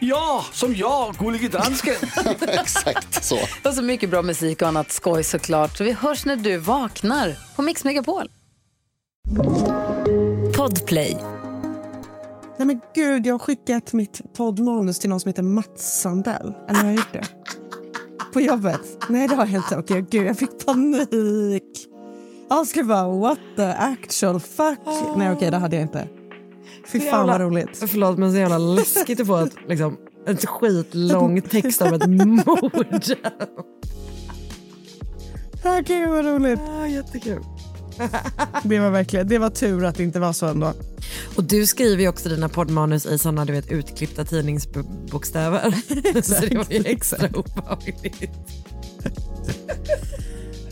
Ja, som jag, Gullige Dansken. Exakt så. Och så mycket bra musik och annat skoj såklart. Så vi hörs när du vaknar på Mix Megapol. Podplay. Nej men gud, jag har skickat mitt poddmanus till någon som heter Mats Sandell. Eller har jag gjort det? På jobbet? Nej, det har jag inte. Okej, gud, jag fick panik. Jag skulle bara, what the actual fuck? Nej, okej, det hade jag inte. Fy fan vad roligt. Förlåt men så jävla läskigt att få ett, liksom, en skitlång text om ett mord. Ah, Gud vad roligt. ah, jättekul. Det var verkligen, det var tur att det inte var så ändå. Och du skriver ju också dina poddmanus i sådana du vet utklippta tidningsbokstäver. så det var ju extra obehagligt.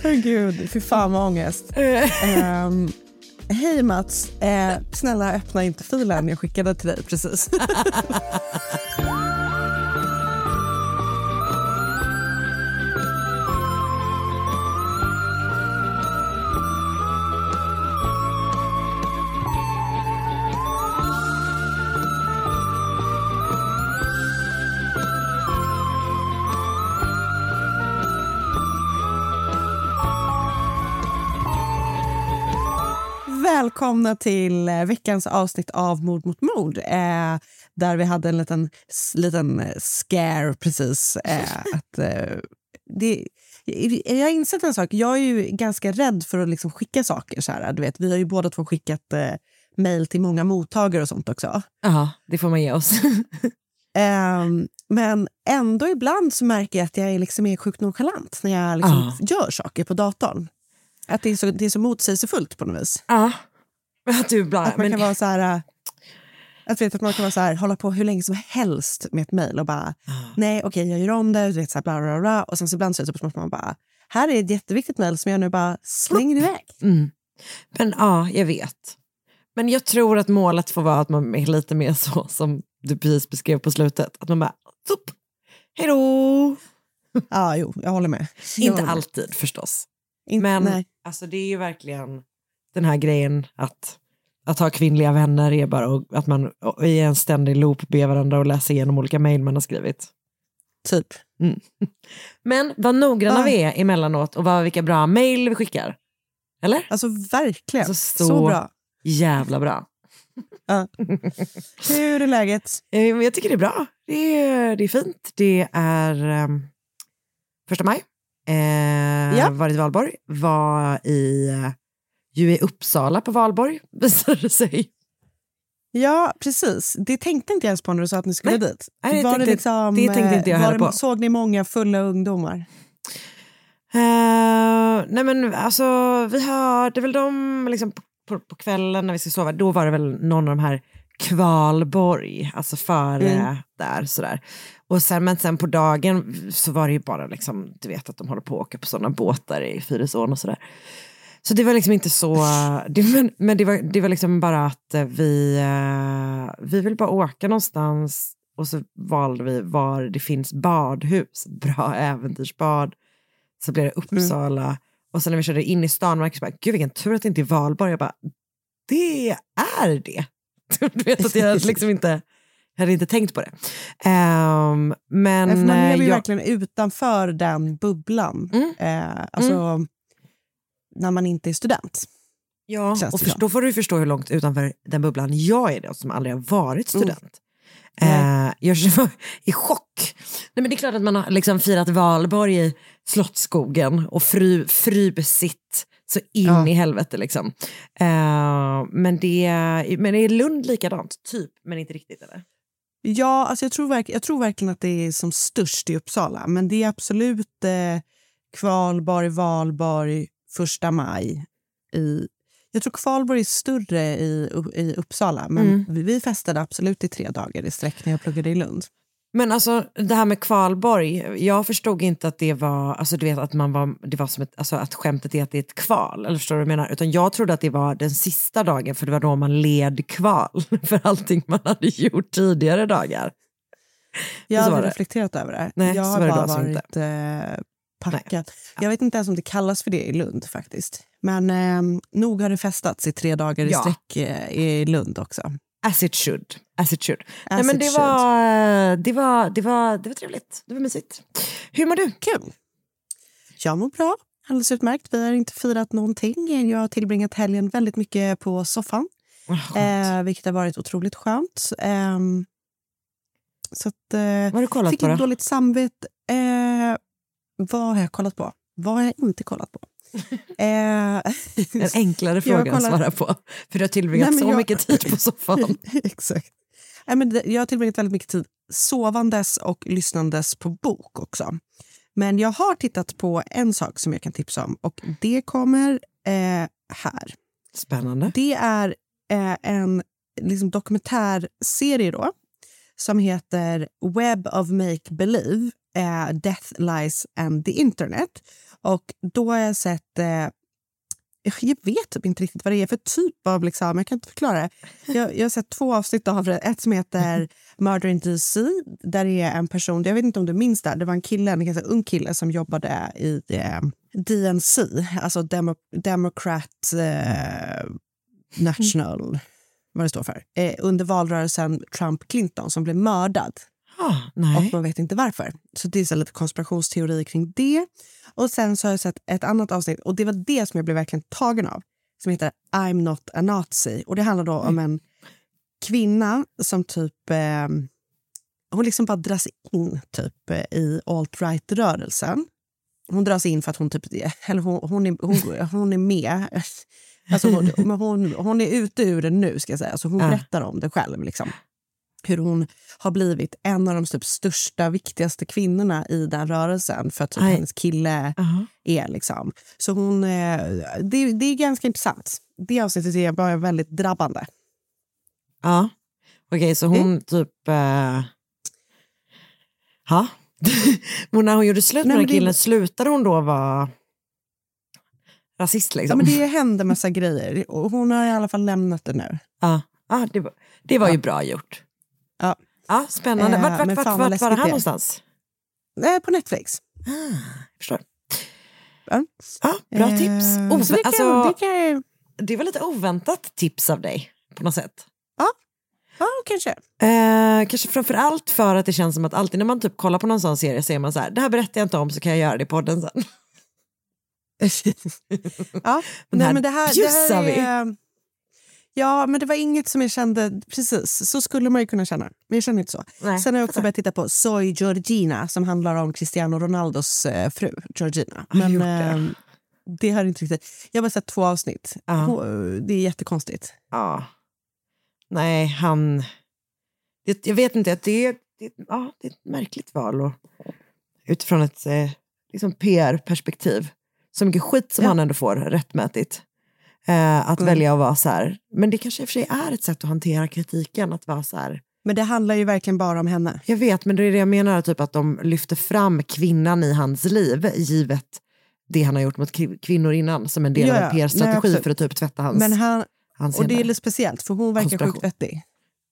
Gud, fy fan vad ångest. Ehm, Hej Mats, eh, snälla öppna inte filen jag skickade till dig precis. Välkomna till eh, veckans avsnitt av Mord mot mord. Eh, där vi hade en liten, liten eh, scare precis. Eh, att, eh, det, jag har insett en sak. Jag är ju ganska rädd för att liksom skicka saker. Så här. Du vet, vi har ju båda två skickat eh, mejl till många mottagare och sånt också. Ja, det får man ge oss. Ehm, men ändå ibland så märker jag att jag är, liksom är sjukt nonchalant när jag liksom gör saker på datorn. Att det är så, det är så motsägelsefullt på något vis. Ja. Att du bara, Att man men, kan vara så här... äh, Att, vet, att man kan vara så här, hålla på hur länge som helst med ett mejl och bara nej okej jag gör om det, du vet, så här, bla, bla, bla. och sen så ibland så är det så att man bara här är ett jätteviktigt mejl som jag nu bara slänger iväg. mm. men ja, jag vet. Men jag tror att målet får vara att man är lite mer så som du precis beskrev på slutet. Att man bara, upp, hej då. Ja, jo, jag håller med. Jag Inte håller med. alltid förstås. In, Men nej. alltså, det är ju verkligen den här grejen att, att ha kvinnliga vänner är bara och- att man i en ständig loop ber varandra och läsa igenom olika mejl man har skrivit. Typ. Men vad noggranna Ja. vi är emellanåt och vad, vilka bra mejl vi skickar. Eller? Alltså verkligen. Alltså, så... så- bra. Jävla bra. Hur är läget? Eh, Jag tycker det är bra. Det är, det är fint. Det är um, första maj. Eh, Ja. Varit i Valborg. Var i, eh, ju i Uppsala på Valborg, visade det sig. Ja, precis. Det tänkte inte jag ens på när du sa att ni skulle Nej. dit. Nej, det var tänkte- liksom, det tänkte inte jag var heller det, på. Såg ni många fulla ungdomar? Eh, nej men alltså, vi hörde väl dem liksom på, på, på kvällen när vi skulle sova. Då var det väl någon av de här Kvalborg, alltså före Mm. där sådär. Och sen, men sen på dagen så var det ju bara liksom, du vet att de håller på att åka på sådana båtar i Fyrisån och sådär. Så det var liksom inte så, det, men, men det, var, det var liksom bara att eh, vi, eh, vi vill bara åka någonstans och så valde vi var det finns badhus, bra äventyrsbad. Så blev det Uppsala. Och sen när vi körde in i stan, jag bara, gud vilken tur att det inte är Valborg. Jag bara, det är det. Du vet att jag liksom inte, jag hade inte tänkt på det. Ehm, men man eh, lever ju jag- verkligen utanför den bubblan. Mm. Eh, alltså, När man inte är student. Ja, och för, då får du förstå hur långt utanför den bubblan jag är det, som aldrig har varit Mm. student. Eh, jag var i chock. Nej, men det är klart att man har liksom firat valborg i Slottsskogen och fru, frybesitt så in Ja. i helvete. Liksom. Eh, men, det, men är Lund likadant? Typ, men inte riktigt eller? Ja, alltså jag, tror verk, jag tror verkligen att det är som störst i Uppsala. Men det är absolut eh, Kvalborg, Valborg, första maj. I, jag tror Kvalborg är större i, i Uppsala, men vi, vi festade absolut i tre dagar i sträck när jag pluggade i Lund. Men alltså det här med kvalborg, jag förstod inte att det var, alltså du vet att man var, det var som ett, alltså att skämtet är att det är ett kval, eller förstår du vad jag menar? Utan jag trodde att det var den sista dagen för det var då man led kval för allting man hade gjort tidigare dagar. Jag har aldrig reflekterat över det. Nej, jag har var det bara då alltså eh, packad. Jag vet inte ens om det kallas för det i Lund faktiskt. Men eh, nog har det festats i tre dagar i Ja. sträck eh, i Lund också. As it should. As it should. Nej, As men it det, var, det, var, det, var, det var trevligt, det var mysigt. Hur mår du? Kul! Jag mår bra. Alldeles utmärkt. Vi har inte firat någonting. Jag har tillbringat helgen väldigt mycket på soffan. Eh, vilket har varit otroligt skönt. Ehm, så att, eh, Vad har du kollat fick på då? dåligt samvete. Eh, vad har jag kollat på? Vad har jag inte kollat på? eh, En enklare fråga har att svara på. För du har tillbringat Nej, så jag- mycket tid på soffan. Exakt. Nej, men jag har tillbringat väldigt mycket tid sovandes och lyssnandes på bok också. Men jag har tittat på en sak som jag kan tipsa om och det kommer eh, här. Spännande. Det är eh, en liksom, dokumentärserie då, som heter Web of Make Believe, eh, Death, Lies and the Internet. Och då har jag sett... Eh, jag vet typ inte riktigt vad det är för typ av... Liksom, jag kan inte förklara det. Jag, jag har sett två avsnitt av det. Ett som heter Murder in DC, där det är en person... Jag vet inte om du minns det. Det var en kille, en ganska ung kille som jobbade i eh, DNC, alltså Demo, Democrat eh, National, vad det står för, eh, under valrörelsen Trump-Clinton som blev mördad. Ah, Och man vet inte varför. Så det är så lite konspirationsteori kring det. Och sen så har jag sett ett annat avsnitt och det var det som jag blev verkligen tagen av. Som heter I'm not a nazi. Och det handlar då om en kvinna som typ... Eh, hon liksom bara dras in typ eh, i alt-right-rörelsen. Hon dras in för att hon typ... Eller hon, hon, är, hon, hon är med. Alltså hon, hon, hon är ute ur det nu, ska jag säga. Så hon Ja. berättar om det själv. Liksom hur hon har blivit en av de typ största, viktigaste kvinnorna i den rörelsen för att typ Aj. hennes kille Aha. är. Liksom. Så hon, eh, det, det är ganska intressant. Det avsnittet är bara väldigt drabbande. Ja. Okej, så Mm. hon typ... Eh... Ja. Men när hon gjorde slut med Nej, den men det- killen, slutade hon då vara rasist? Ja, Liksom? men det hände massa grejer och hon har i alla fall lämnat det nu. Ja. Ja, det var, det var ju bra gjort. Ja. Ja, spännande. Eh, vart vart, vart, vad vart var det här någonstans? Eh, på Netflix. Ah, jag förstår. Ja. Ja, bra Eh, tips. Ove- det, kan, alltså, det kan det var lite oväntat tips av dig på något sätt. Ja, kanske. Eh, kanske framför allt för att det känns som att alltid när man typ kollar på någon sån serie så är man så här, det här berättar jag inte om så kan jag göra det i podden sen. ja, Men nej, men det här, det här är, Ja, men det var inget som jag kände... Precis, så skulle man ju kunna känna. Men jag känner inte så. Nej, Sen har jag också börjat titta på Soy Georgina som handlar om Cristiano Ronaldos eh, fru, Georgina. Men det? eh, det har inte riktigt... Jag har bara sett två avsnitt. Ja. Hon- Det är jättekonstigt. Ja. Nej, han... Det, jag vet inte, det, är- det, ja, det är ett märkligt val. Och, utifrån ett eh, liksom PR-perspektiv. Så mycket skit som Ja. han ändå får rättmätigt. Eh, att Mm. välja att vara så här. Men det kanske i och för sig är ett sätt att hantera kritiken. Att vara så här. Men det handlar ju verkligen bara om henne. Jag vet, men det är det jag menar. Typ att de lyfter fram kvinnan i hans liv. Givet det han har gjort mot kv- kvinnor innan. Som en del Ja, av en PR-strategi för att typ tvätta hans, Men han, hans och det är lite speciellt för hon verkar sjukt vettig.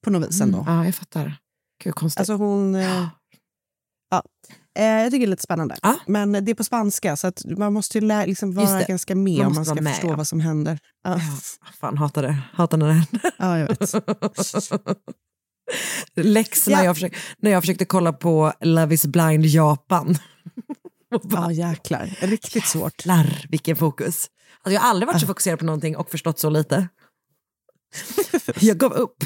På något vis ändå. Mm, ja, jag fattar. Gud, konstigt. Alltså hon... Eh, ja. Eh, jag tycker det är lite spännande. Ja. Men det är på spanska så man måste ju lä- liksom vara ganska med Man om man ska med, förstå ja. vad som händer. Ja, Ja, fan, hatar det. Hatar när det händer. ja jag vet. Lex när, Ja. jag försökte, när jag försökte kolla på Love is blind Japan. Bara, Ja, jäklar. Riktigt svårt. Jävlar, vilken fokus. Alltså, jag har aldrig varit så fokuserad på någonting och förstått så lite. Jag gav upp.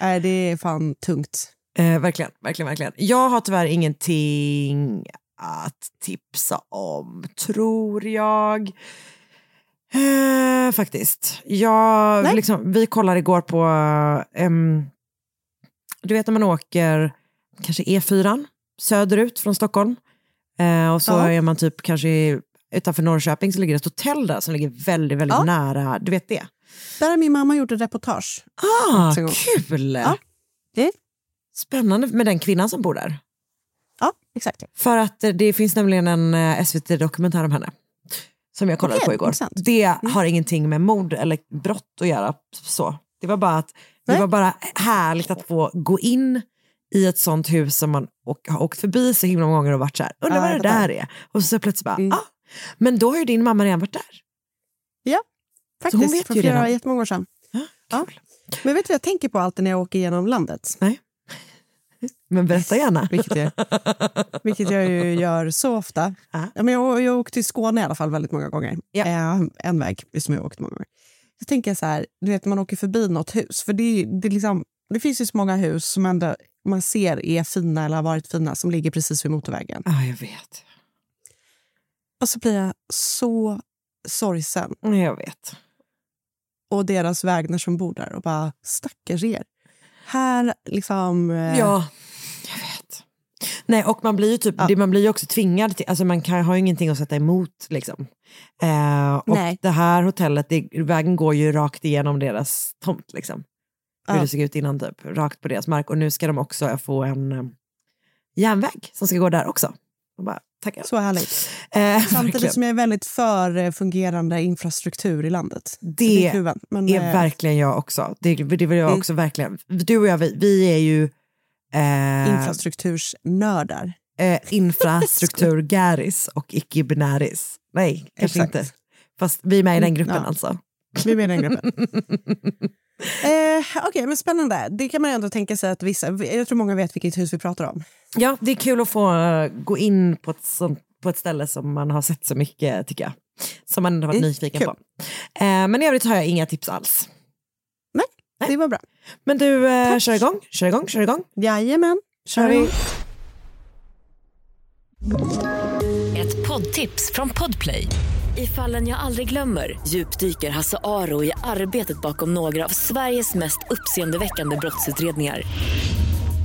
Nej, det är fan tungt. Eh, verkligen, verkligen, verkligen. Jag har tyvärr ingenting att tipsa om, tror jag. Eh, faktiskt. Jag, liksom, vi kollade igår på... ehm, du vet när man åker kanske E4 söderut från Stockholm. Eh, och så Ja. är man typ kanske utanför Norrköping så ligger det ett hotell där som ligger väldigt, väldigt Ja. nära. Du vet det? Där har min mamma gjort ett reportage. Ah, kul! Ja. Det- Spännande med den kvinnan som bor där. Ja, exakt. För att eh, det finns nämligen en eh, SVT-dokumentär om henne. Som jag kollade Okej, på igår. intressant. Mm. Det har ingenting med mord eller brott att göra. Så. Det var bara att det Nej. var bara härligt att få gå in i ett sånt hus som man åk, har åkt förbi så himla många gånger och varit så här, undrar Ja, vad det där är. Och så plötsligt bara, Mm. ah, men då har ju din mamma redan varit där. Faktiskt, hon vet för ju flera, redan. jättemånga år sedan. Ja, Ja. kul. Men vet du vad jag tänker på alltid när jag åker genom landet? Men berätta gärna. Vilket jag, vilket jag ju gör så ofta. Ja. Men jag, jag har åkt till Skåne i alla fall väldigt många gånger. Ja. Eh, en väg som jag har åkt många gånger. Så tänker jag så här, du vet man åker förbi något hus. För det, det, liksom, det finns ju så många hus som ändå, man ser är fina eller har varit fina som ligger precis vid motorvägen. Ja, jag vet. Och så blir jag så sorgsen. Jag vet. Och deras vägnar som bor där och bara stackars er. Här liksom... eh, Ja, jag vet. Nej, och man blir ju typ, Ja. det, man blir också tvingad till, alltså man kan, har ju ingenting att sätta emot liksom. Eh, och Nej. det här hotellet, det, vägen går ju rakt igenom deras tomt liksom. Hur Ja. det såg ut innan typ, rakt på deras mark. Och nu ska de också få en eh, järnväg som ska gå där också. Och bara, tackar. Så härligt. Eh, Samtidigt verkligen. som jag är väldigt för eh, fungerande infrastruktur i landet. Det är kluven, men, är eh, verkligen jag också. Det, det vill jag också verkligen. Du och jag, vi, vi är ju eh, infrastruktursnördar. eh, infrastruktur-garis och icke-binäris. Nej, kanske Exakt. inte. Fast vi är med i den gruppen ja. alltså. Vi är med i den gruppen. eh, Okej, men spännande. Det kan man ändå tänka sig att vissa... Jag tror många vet vilket hus vi pratar om. Ja, det är kul att få eh, gå in på ett, sånt, på ett ställe som man har sett så mycket, tycker jag. Som man har varit Mm, nyfiken kul. på. Eh, men i övrigt har jag inga tips alls. Det var bra. Men du, eh, kör igång, kör igång, kör igång. Jajamän. Kör vi. Ett poddtips från Podplay. I fallen jag aldrig glömmer djupdyker Hasse Aro i arbetet bakom några av Sveriges mest uppseendeväckande brottsutredningar.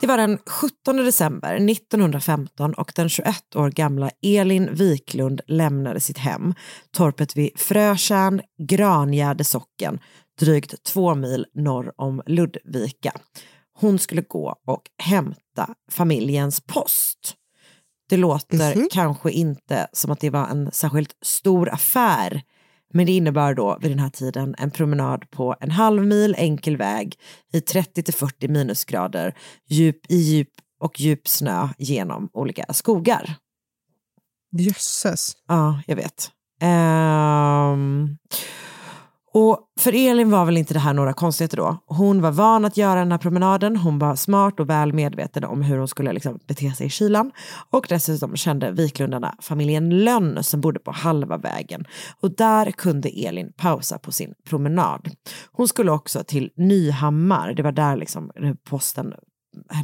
Det var den 17 december 1915 och den 21 år gamla Elin Wiklund lämnade sitt hem, torpet vid Frötjärn, Grangärde socken, drygt två mil norr om Ludvika. Hon skulle gå och hämta familjens post. Det låter kanske inte som att det var en särskilt stor affär, men det innebär då vid den här tiden en promenad på en halv mil enkel väg i 30-40 minusgrader, djup i djup och djup snö genom olika skogar. Jösses. Ja, jag vet. Ehm, och för Elin var väl inte det här några konstigheter då. Hon var van att göra den här promenaden, hon var smart och väl medveten om hur hon skulle liksom bete sig i kylan. Och dessutom kände Viklundarna familjen Lönn som bodde på halva vägen. Och där kunde Elin pausa på sin promenad. Hon skulle också till Nyhammar, det var där liksom posten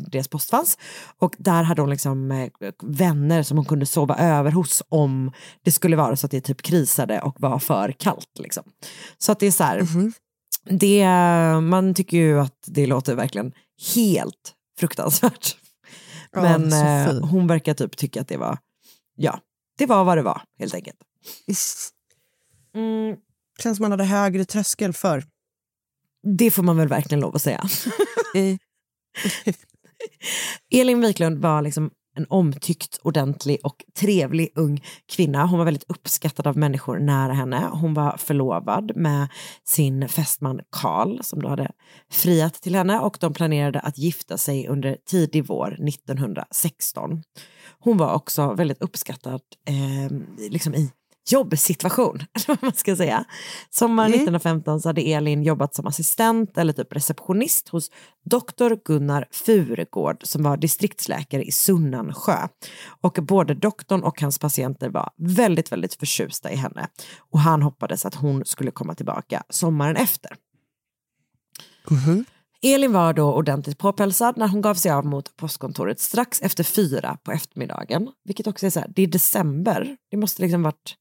deras post fanns. Och där hade hon liksom eh, vänner som hon kunde sova över hos om det skulle vara så att det typ krisade och var för kallt. Liksom. Så att det är så här, det, man tycker ju att det låter verkligen helt fruktansvärt. Ja, Men eh, hon verkar typ tycka att det var, ja, det var vad det var helt enkelt. Mm, Känns som man hade högre tröskel för. det får man väl verkligen lov att säga. Elin Wiklund var liksom en omtyckt, ordentlig och trevlig ung kvinna. Hon var väldigt uppskattad av människor nära henne. Hon var förlovad med sin fästman Karl som då hade friat till henne och de planerade att gifta sig under tidig vår 1916. Hon var också väldigt uppskattad eh, liksom i jobbsituation. eller vad man ska säga. Sommaren 1915 så hade Elin jobbat som assistent eller typ receptionist hos doktor Gunnar Furegård som var distriktsläkare i Sunnansjö. Och både doktorn och hans patienter var väldigt, väldigt förtjusta i henne. Och han hoppades att hon skulle komma tillbaka sommaren efter. Elin var då ordentligt påpälsad när hon gav sig av mot postkontoret strax efter fyra på eftermiddagen. Vilket också är så här, det är december, det måste liksom varit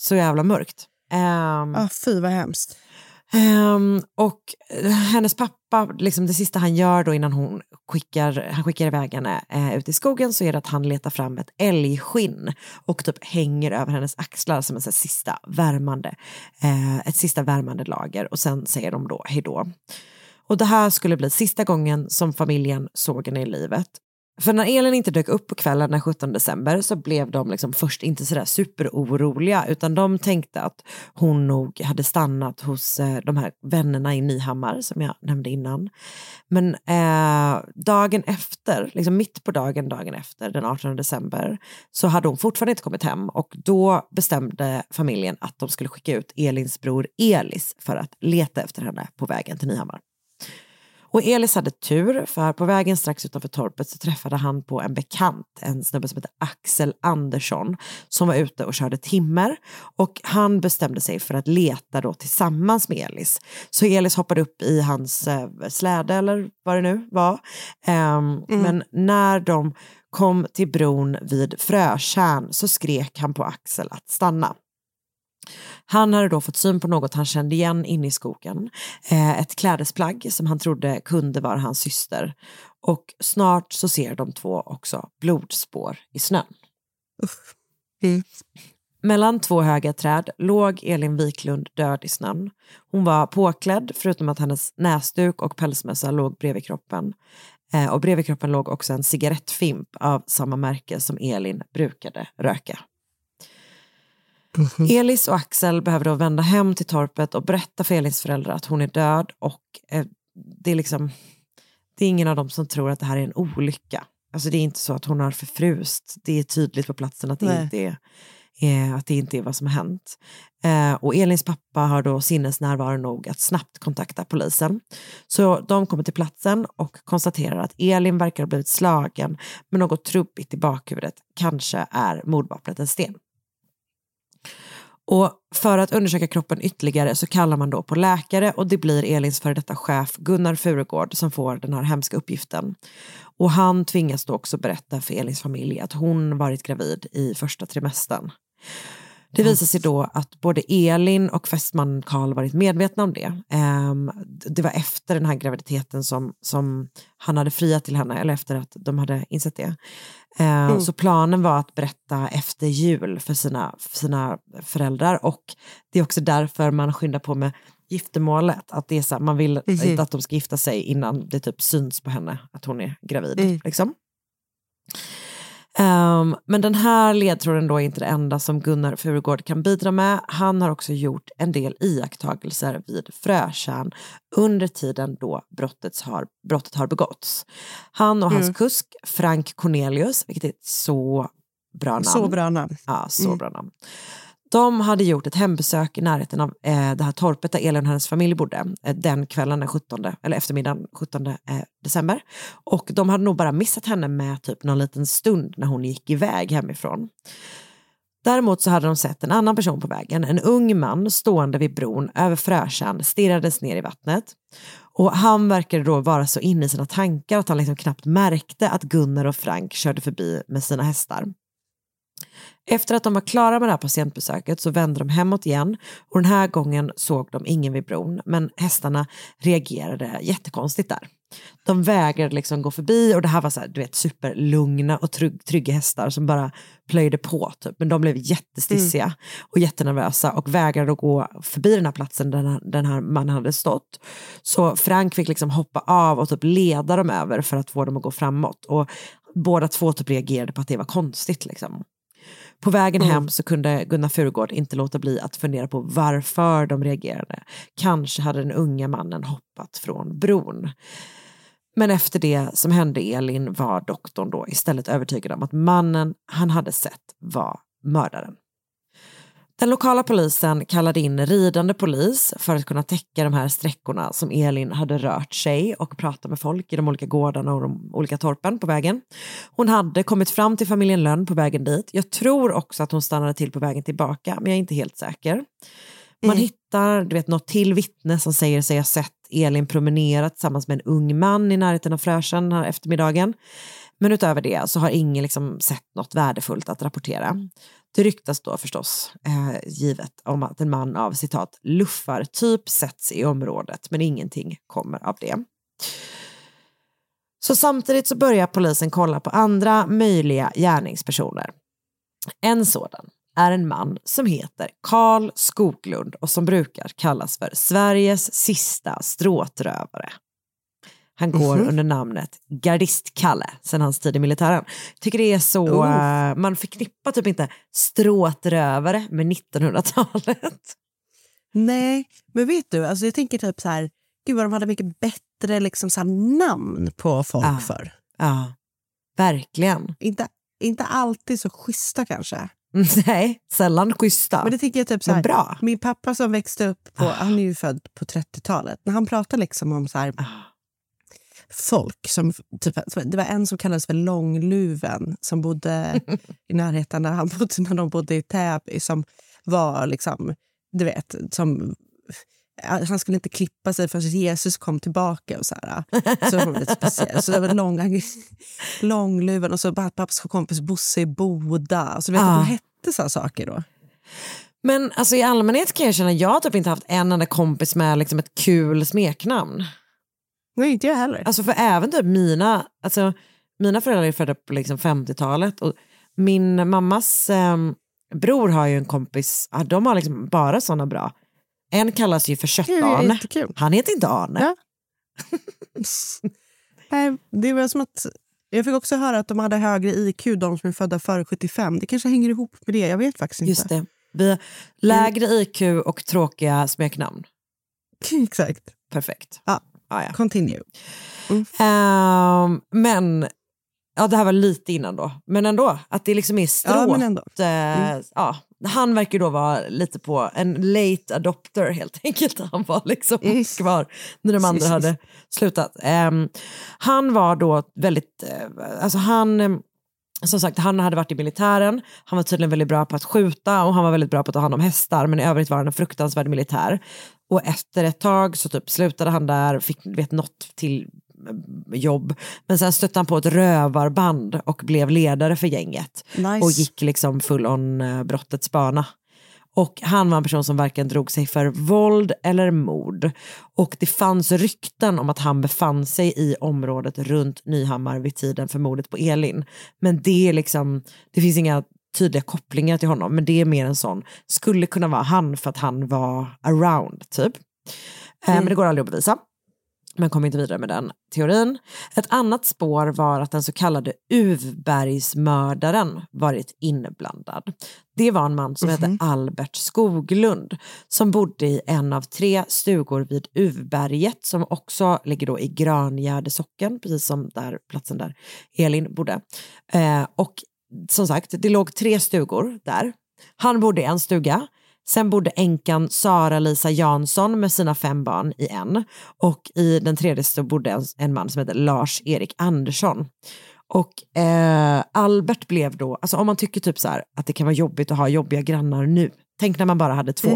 så jävla mörkt. Ehm, Ah, fy vad hemskt. ehm, och hennes pappa, liksom det sista han gör då innan hon skickar, han skickar iväg henne eh, ut i skogen så är det att han letar fram ett älgskinn och typ hänger över hennes axlar som en så sista värmande, eh, ett sista värmande lager och sen säger de då hejdå. Och det här skulle bli sista gången som familjen såg henne i livet. För när Elin inte dök upp på kvällen den 17 december så blev de liksom först inte sådär superoroliga utan de tänkte att hon nog hade stannat hos eh, de här vännerna i Nyhammar som jag nämnde innan. Men eh, dagen efter, liksom mitt på dagen, dagen efter, den 18 december, så hade hon fortfarande inte kommit hem och då bestämde familjen att de skulle skicka ut Elins bror Elis för att leta efter henne på vägen till Nyhammar. Och Elis hade tur, för på vägen strax utanför torpet så träffade han på en bekant, en snubbe som heter Axel Andersson, som var ute och körde timmer. Och han bestämde sig för att leta då tillsammans med Elis. Så Elis hoppade upp i hans eh, släde, eller vad det nu var. Ehm, Men när de kom till bron vid Frötjärn så skrek han på Axel att stanna. Han hade då fått syn på något han kände igen inne i skogen. Eh, ett klädesplagg som han trodde kunde vara hans syster. Och snart så ser de två också blodspår i snön. Mellan två höga träd låg Elin Wiklund död i snön. Hon var påklädd förutom att hennes näsduk och pälsmössa låg bredvid kroppen. Eh, och bredvid kroppen låg också en cigarettfimp av samma märke som Elin brukade röka. Elis och Axel behöver då vända hem till torpet och berätta för Elins föräldrar att hon är död och eh, det är liksom det är ingen av dem som tror att det här är en olycka. Alltså det är inte så att hon har förfrust. Det är tydligt på platsen att det, Nej. inte är, eh, att det inte är vad som har hänt. Eh, och Elins pappa har då sinnesnärvaro nog att snabbt kontakta polisen. Så de kommer till platsen och konstaterar att Elin verkar ha blivit slagen med något trubbigt i bakhuvudet. Kanske är mordvapnet en sten. Och för att undersöka kroppen ytterligare så kallar man då på läkare och det blir Elins före detta chef Gunnar Furegård som får den här hemska uppgiften. Och han tvingas då också berätta för Elins familj att hon varit gravid i första trimestern. Det visar sig då att både Elin och fästmannen Karl varit medvetna om det. Ehm, det var efter den här graviditeten som, som han hade friat till henne, eller efter att de hade insett det. Ehm, Så planen var att berätta efter jul för sina, för sina föräldrar och det är också därför man skyndar på med giftermålet. Att det är så här, man vill inte att de ska gifta sig innan det typ syns på henne att hon är gravid. Liksom. Ehm, men den här ledtråden då är inte det enda som Gunnar Furugård kan bidra med. Han har också gjort en del iakttagelser vid Frötjärn under tiden då brottet har, brottet har begåtts. Han och hans kusk Frank Cornelius, vilket är ett så bra namn. Så bra namn. Ja, så bra namn. De hade gjort ett hembesök i närheten av eh, det här torpet där Elin och hennes familj bodde eh, den kvällen den 17, eller eftermiddagen 17 eh, december. Och de hade nog bara missat henne med typ någon liten stund när hon gick iväg hemifrån. Däremot så hade de sett en annan person på vägen, en ung man stående vid bron över Frösjön, stirrades ner i vattnet. Och han verkade då vara så inne i sina tankar att han liksom knappt märkte att Gunnar och Frank körde förbi med sina hästar. Efter att de var klara med det här patientbesöket så vände de hemåt igen och den här gången såg de ingen vid bron men hästarna reagerade jättekonstigt där. De vägrade liksom gå förbi och det här var så här, du vet, superlugna och trygg, trygga hästar som bara plöjde på typ. Men de blev jättestissiga och jättenervösa och vägrade att gå förbi den här platsen där den här mannen hade stått. Så Frank fick liksom hoppa av och typ leda dem över för att få dem att gå framåt. Och båda två typ reagerade på att det var konstigt liksom. På vägen hem så kunde Gunnar Furugård inte låta bli att fundera på varför de reagerade. Kanske hade den unga mannen hoppat från bron. Men efter det som hände Elin var doktorn då istället övertygad om att mannen han hade sett var mördaren. Den lokala polisen kallade in ridande polis för att kunna täcka de här sträckorna som Elin hade rört sig och prata med folk i de olika gårdarna och de olika torpen på vägen. Hon hade kommit fram till familjen Lönn på vägen dit. Jag tror också att hon stannade till på vägen tillbaka, men jag är inte helt säker. Man hittar du vet, något till vittne som säger sig ha sett Elin promenera tillsammans med en ung man i närheten av Frösön här eftermiddagen. Men utöver det så har ingen liksom sett något värdefullt att rapportera. Det ryktas då förstås, eh, givet, om att en man av citat luffartyp sätts i området, men ingenting kommer av det. Så samtidigt så börjar polisen kolla på andra möjliga gärningspersoner. En sådan är en man som heter Karl Skoglund och som brukar kallas för Sveriges sista stråtrövare. Han går Mhm. under namnet Gardist-Kalle sedan hans tid i militären. Tycker det är så, Oh. eh, man förknippar typ inte stråtrövare med 1900-talet. Nej, men vet du, alltså jag tänker typ så här, gud vad de hade mycket bättre liksom så namn på folk Ah. för. Ja, verkligen. Inte, inte alltid så schyssta kanske. Nej, sällan schyssta. Men det tänker jag typ så här, bra. min pappa som växte upp på, han är ju född på 30-talet, när han pratar liksom om så här, Ah. Folk som, typ, det var en som kallades för Långluven som bodde i närheten där han bodde när de bodde i Täby som var liksom, du vet, som han skulle inte klippa sig förrän Jesus kom tillbaka. och Så, här. så det var lite speciellt. Så det var långa, långluven och så pappas kompis Bosse i Boda. Så vet Ah. att de hette så här saker då. Men alltså, i allmänhet kan jag känna att jag har typ inte haft en enda kompis med liksom, ett kul smeknamn. Nej, inte jag heller. Alltså för även typ mina, alltså, mina föräldrar är födda på liksom 50-talet och min mammas ehm, bror har ju en kompis, de har liksom bara sådana bra. En kallas ju för Kött-Arne. Han heter inte Arne. Ja. Nej, det var som att jag fick också höra att de hade högre IQ, de som är födda före 75. Det kanske hänger ihop med det. Jag vet faktiskt inte. Just det. Vi lägre IQ och tråkiga smeknamn. Exakt. Perfekt. Ja. Ah, ja. Continue. Ehm, men, ja det här var lite innan då, men ändå, att det liksom är stråt. Ja, men ändå. eh, ja, han verkar då vara lite på en late adopter helt enkelt. Han var liksom Yes. kvar när de andra Yes. hade slutat. Ehm, han var då väldigt, eh, alltså han, eh, som sagt han hade varit i militären, han var tydligen väldigt bra på att skjuta och han var väldigt bra på att ta hand om hästar men i övrigt var han en fruktansvärd militär. Och efter ett tag så typ slutade han där, fick vet, något till eh, jobb. Men sen stötte han på ett rövarband och blev ledare för gänget. Nice. Och gick liksom full on eh, brottets bana. Och han var en person som varken drog sig för våld eller mord. Och det fanns rykten om att han befann sig i området runt Nyhammar vid tiden för mordet på Elin. Men det är liksom, det finns inga tydliga kopplingar till honom, men det är mer en sån, skulle kunna vara han för att han var around typ. Eh, Men det går aldrig att bevisa. Men kom inte vidare med den teorin. Ett annat spår var att den så kallade Uvbergsmördaren varit inblandad. Det var en man som hette Albert Skoglund som bodde i en av tre stugor vid Uvberget som också ligger då i Grangärde socken, precis som där platsen där Elin bodde. Eh, och som sagt, det låg tre stugor där. Han bodde i en stuga. Sen bodde änkan Sara-Lisa Jansson med sina fem barn i en. Och i den tredje så bodde en, en man som heter Lars-Erik Andersson. Och eh, Albert blev då, alltså om man tycker typ så här att det kan vara jobbigt att ha jobbiga grannar nu. Tänk när man bara hade två.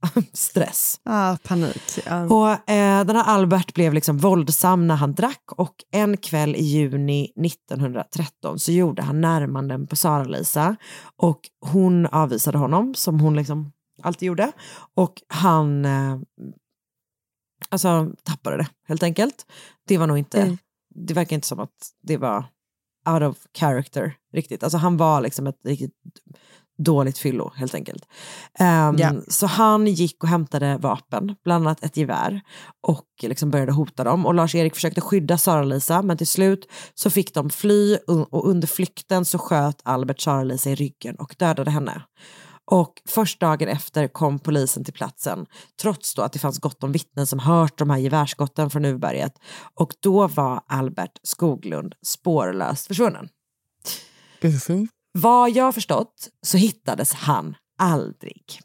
Stress. Ah, panik. Ja. Och eh, den här Albert blev liksom våldsam när han drack och en kväll i juni 1913 så gjorde han närmanden på Sara-Lisa och hon avvisade honom som hon liksom alltid gjorde och han eh, alltså tappade det helt enkelt. Det var nog inte, Mm. det verkar inte som att det var out of character riktigt. Alltså han var liksom ett riktigt dåligt fyllo helt enkelt. Ehm, Ja. Så han gick och hämtade vapen, bland annat ett gevär och liksom började hota dem. Och Lars-Erik försökte skydda Sara-Lisa men till slut så fick de fly och under flykten så sköt Albert Sara-Lisa i ryggen och dödade henne. Och först dagen efter kom polisen till platsen trots då att det fanns gott om vittnen som hört de här gevärsskotten från Uvberget. Och då var Albert Skoglund spårlöst försvunnen. Vad jag förstått så hittades han aldrig.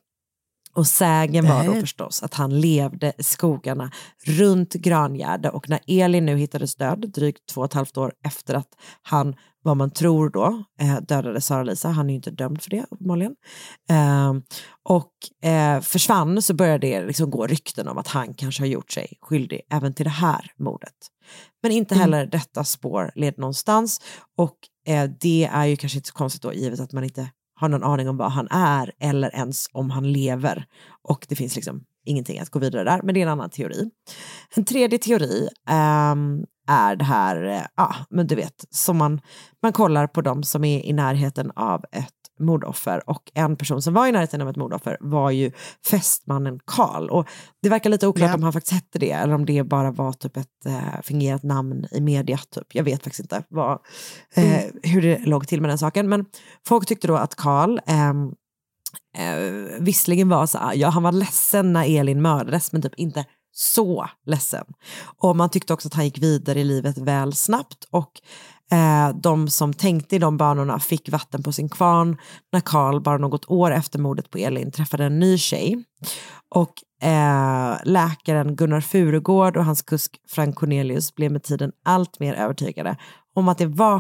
Och sägen var då förstås att han levde i skogarna runt Grangärde. Och när Elin nu hittades död drygt två och ett halvt år efter att han, vad man tror då, eh, dödade Sara-Lisa, han är ju inte dömd för det uppenbarligen, eh, och eh, försvann så började det liksom gå rykten om att han kanske har gjort sig skyldig även till det här mordet. Men inte heller detta spår leder någonstans. Och eh, det är ju kanske inte så konstigt då givet att man inte har någon aning om vad han är eller ens om han lever. Och det finns liksom ingenting att gå vidare där, men det är en annan teori. En tredje teori eh, är det här, eh, ja, men du vet, som man, man kollar på de som är i närheten av ett mordoffer och en person som var i närheten av ett mordoffer var ju fästmannen Karl. Och det verkar lite oklart Ja. om han faktiskt hette det eller om det bara var typ ett eh, fingerat namn i media. Typ. Jag vet faktiskt inte vad, eh, hur det låg till med den saken. Men folk tyckte då att Karl ehm, eh, visserligen var så ja han var ledsen när Elin mördades men typ inte så ledsen. Och man tyckte också att han gick vidare i livet väl snabbt och eh, de som tänkte i de banorna fick vatten på sin kvarn när Karl bara något år efter mordet på Elin träffade en ny tjej. Och eh, läkaren Gunnar Furugård och hans kusk Frank Cornelius blev med tiden allt mer övertygade om att det var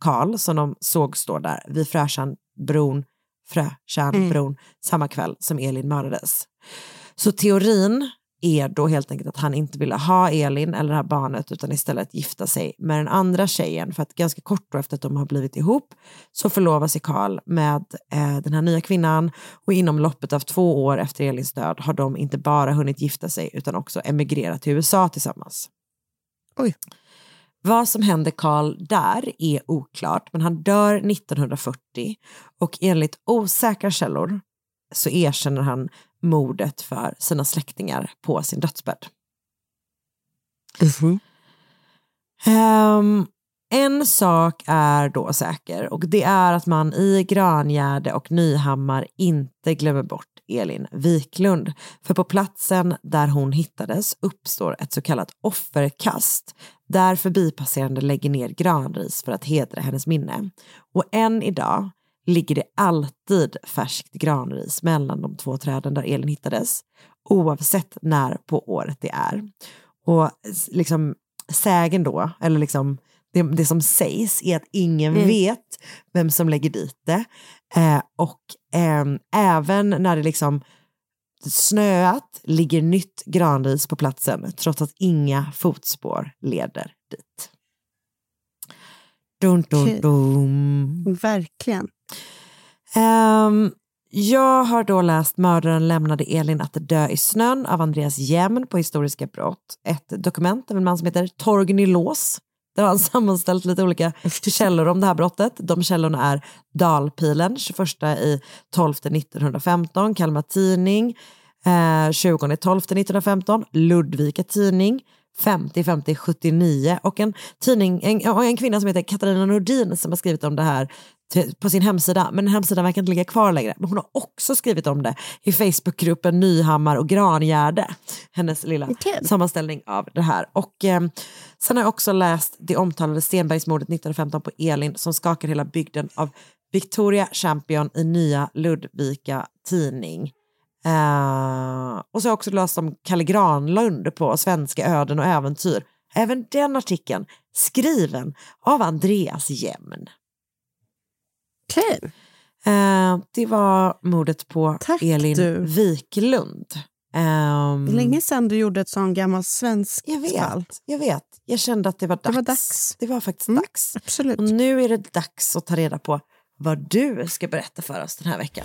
Karl- som de såg stå där vid Frötjärnbron Frötjärnbron samma kväll som Elin mördades. Så teorin är då helt enkelt att han inte ville ha Elin eller det här barnet utan istället gifta sig med den andra tjejen för att ganska kort då efter att de har blivit ihop så förlovar sig Karl med eh, den här nya kvinnan och inom loppet av två år efter Elins död har de inte bara hunnit gifta sig utan också emigrerat till USA tillsammans. Oj. Vad som händer Karl där är oklart men han dör 1940 och enligt osäkra källor så erkänner han mordet för sina släktingar på sin dödsbädd. Ehm, en sak är då säker och det är att man i Grangärde och Nyhammar inte glömmer bort Elin Wiklund. För på platsen där hon hittades uppstår ett så kallat offerkast där förbipasserande lägger ner granris för att hedra hennes minne. Och än idag ligger det alltid färskt granris mellan de två träden där Elin hittades oavsett när på året det är. Och liksom sägen då, eller liksom det, det som sägs är att ingen vet vem som lägger dit det. Eh, och ehm, även när det liksom snöat ligger nytt granris på platsen trots att inga fotspår leder dit. Dun, dun, dun. Verkligen. Ehm, jag har då läst Mördaren lämnade Elin att dö i snön av Andreas Jämn på Historiska brott. Ett dokument av en man som heter Torgny Lås. Där har han sammanställt lite olika källor om det här brottet. De källorna är Dalpilen 21 i 12 1915, Kalmar Tidning eh, 20 12 1915, Ludvika Tidning 50 50 79 och en tidning, en, en kvinna som heter Katarina Nordin som har skrivit om det här på sin hemsida, men hemsidan verkar inte ligga kvar längre. Men hon har också skrivit om det i Facebookgruppen Nyhammar och Grangärde, hennes lilla sammanställning av det här. Och eh, sen har jag också läst det omtalade Stenbergsmordet 1915 på Elin som skakar hela bygden av Victoria Champion i Nya Ludvika Tidning. Eh, och så har jag också läst om Kalle Granlund på Svenska öden och äventyr. Även den artikeln skriven av Andreas Jämn. Okej. Eh, det var mordet på Tack, Elin du. Wiklund. Det är länge sedan du gjorde ett sån gammalt svenskt jag vet, fall. jag vet. Jag kände att det var dags. var dags. Det var faktiskt Mm. dags. Absolut. Och nu är det dags att ta reda på vad du ska berätta för oss den här veckan.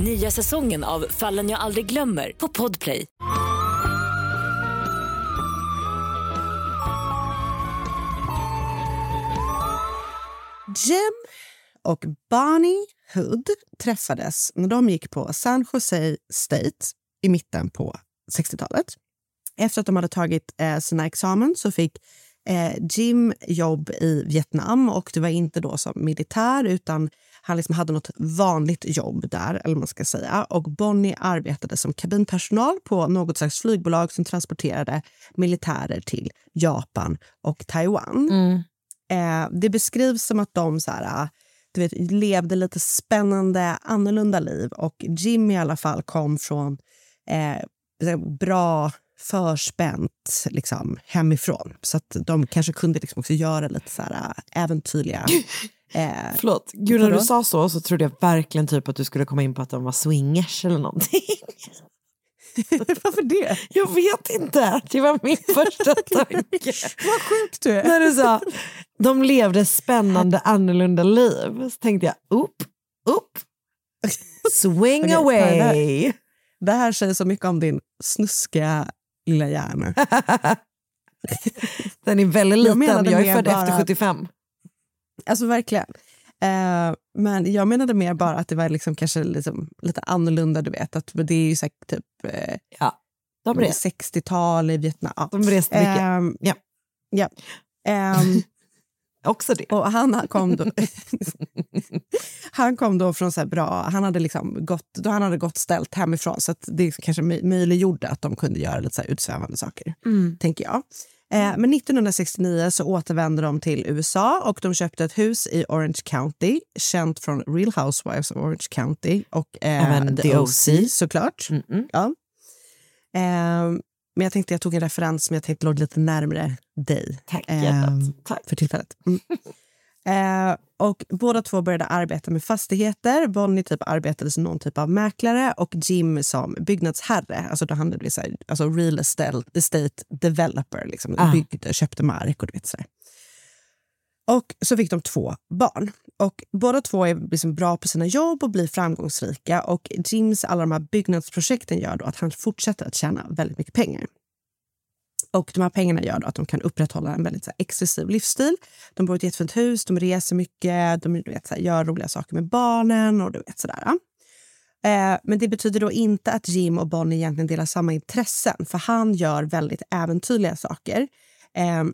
Nya säsongen av Fallen jag aldrig glömmer på Podplay. Jim och Bonnie Hood träffades när de gick på San Jose State i mitten på 60-talet. Efter att de hade tagit eh, sina examen så fick eh, Jim jobb i Vietnam och det var inte då som militär utan han liksom hade något vanligt jobb där. eller man ska säga. Och Bonnie arbetade som kabinpersonal på något slags flygbolag som transporterade militärer till Japan och Taiwan. Mm. Eh, det beskrivs som att de så här, du vet, levde lite spännande, annorlunda liv. Och Jim i alla fall kom från eh, bra förspänt liksom, hemifrån. Så att de kanske kunde liksom också göra lite så här, äventyrliga... Eh, Förlåt, gud när du sa så så trodde jag verkligen typ att du skulle komma in på att de var swingers eller någonting. Varför det? Jag vet inte, det var min första tanke. Vad sjukt du är. när du sa de levde spännande annorlunda liv så tänkte jag upp, upp, swing Okej, away. Det här säger så mycket om din snuskiga lilla hjärna. Den är väldigt Jag liten, menade jag är född bara efter att- 75. Alltså verkligen. Eh, men jag menade mer bara att det var liksom kanske liksom lite annorlunda. Du vet, att det är ju säkert typ eh, Ja, de reste, 60-tal i Vietnam. Ja. de reste mycket. Ehm, Ja. ja. Ehm, Också det. och han kom då, han kom då från så bra... Han hade, liksom gått, då han hade gått ställt hemifrån så att det kanske möj- möjliggjorde att de kunde göra lite så utsvävande saker. tänker jag. Eh, men 1969 så återvände de till USA och de köpte ett hus i Orange County, känt från Real Housewives of Orange County och eh, Även The, OC, OC. såklart. Ja. Eh, men jag tänkte jag tog en referens som jag tänkte låg lite närmare dig Tack hjärtat. Tack. för tillfället. Mm. Eh, och båda två började arbeta med fastigheter. Bonnie typ arbetade som någon typ av mäklare och Jim som byggnadsherre. Alltså då han blev så här, alltså real estate, developer. Liksom. Ah. Byggde, köpte mark och du vet så här. Och så fick de två barn. Och Båda två är liksom bra på sina jobb och blir framgångsrika. Och Jims alla de här byggnadsprojekten gör då att han fortsätter att tjäna väldigt mycket pengar. Och de här pengarna gör då att de kan upprätthålla en väldigt så här, exklusiv livsstil. De bor i ett jättefint hus, de reser mycket, de du vet, så här, gör roliga saker med barnen och du vet sådär. Eh, men det betyder då inte att Jim och Bonnie egentligen delar samma intressen för han gör väldigt äventyrliga saker. Eh,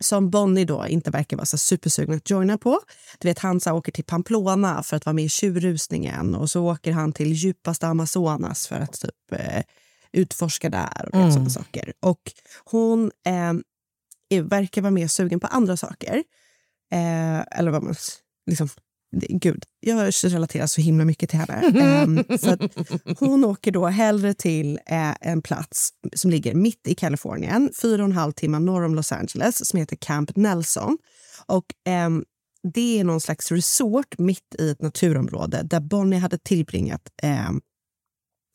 som Bonnie då inte verkar vara så supersugen att joina på. Du vet, han så åker till Pamplona för att vara med i tjurrusningen och så åker han till djupaste Amazonas för att typ, eh, utforska där och mm. sådana saker. Och hon eh, är, verkar vara mer sugen på andra saker. Eh, eller vad man... Liksom, gud, jag relaterar så himla mycket till henne. Eh, så att hon åker då hellre till eh, en plats som ligger mitt i Kalifornien, fyra och en halv timme norr om Los Angeles, som heter Camp Nelson. Och ehm, det är någon slags resort mitt i ett naturområde där Bonnie hade tillbringat ehm,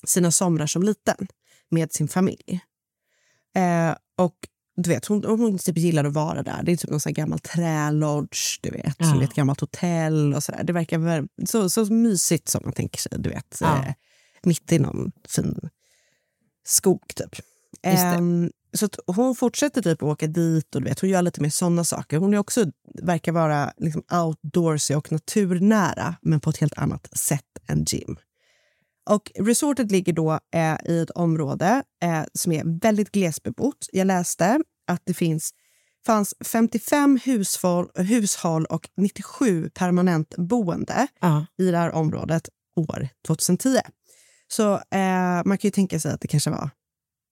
sina somrar som liten med sin familj. Eh, och du vet, hon, hon typ gillar att vara där. Det är typ någon sån här gammal trälodge, du vet, som Ja. är ett gammalt hotell och sådär. Det verkar väl- så, så mysigt som man tänker sig, du vet. Ja. Eh, mitt i någon fin skog, typ. Ehm, så hon fortsätter typ att åka dit och du vet, hon gör lite mer såna saker. Hon är också, verkar vara liksom outdoorsy och naturnära, men på ett helt annat sätt än Jim. Och resortet ligger då eh, i ett område eh, som är väldigt glesbebott. Jag läste att det finns, fanns 55 hushåll, hushåll och 97 permanent boende Ja. i det här området år 2010. Så eh, man kan ju tänka sig att det kanske var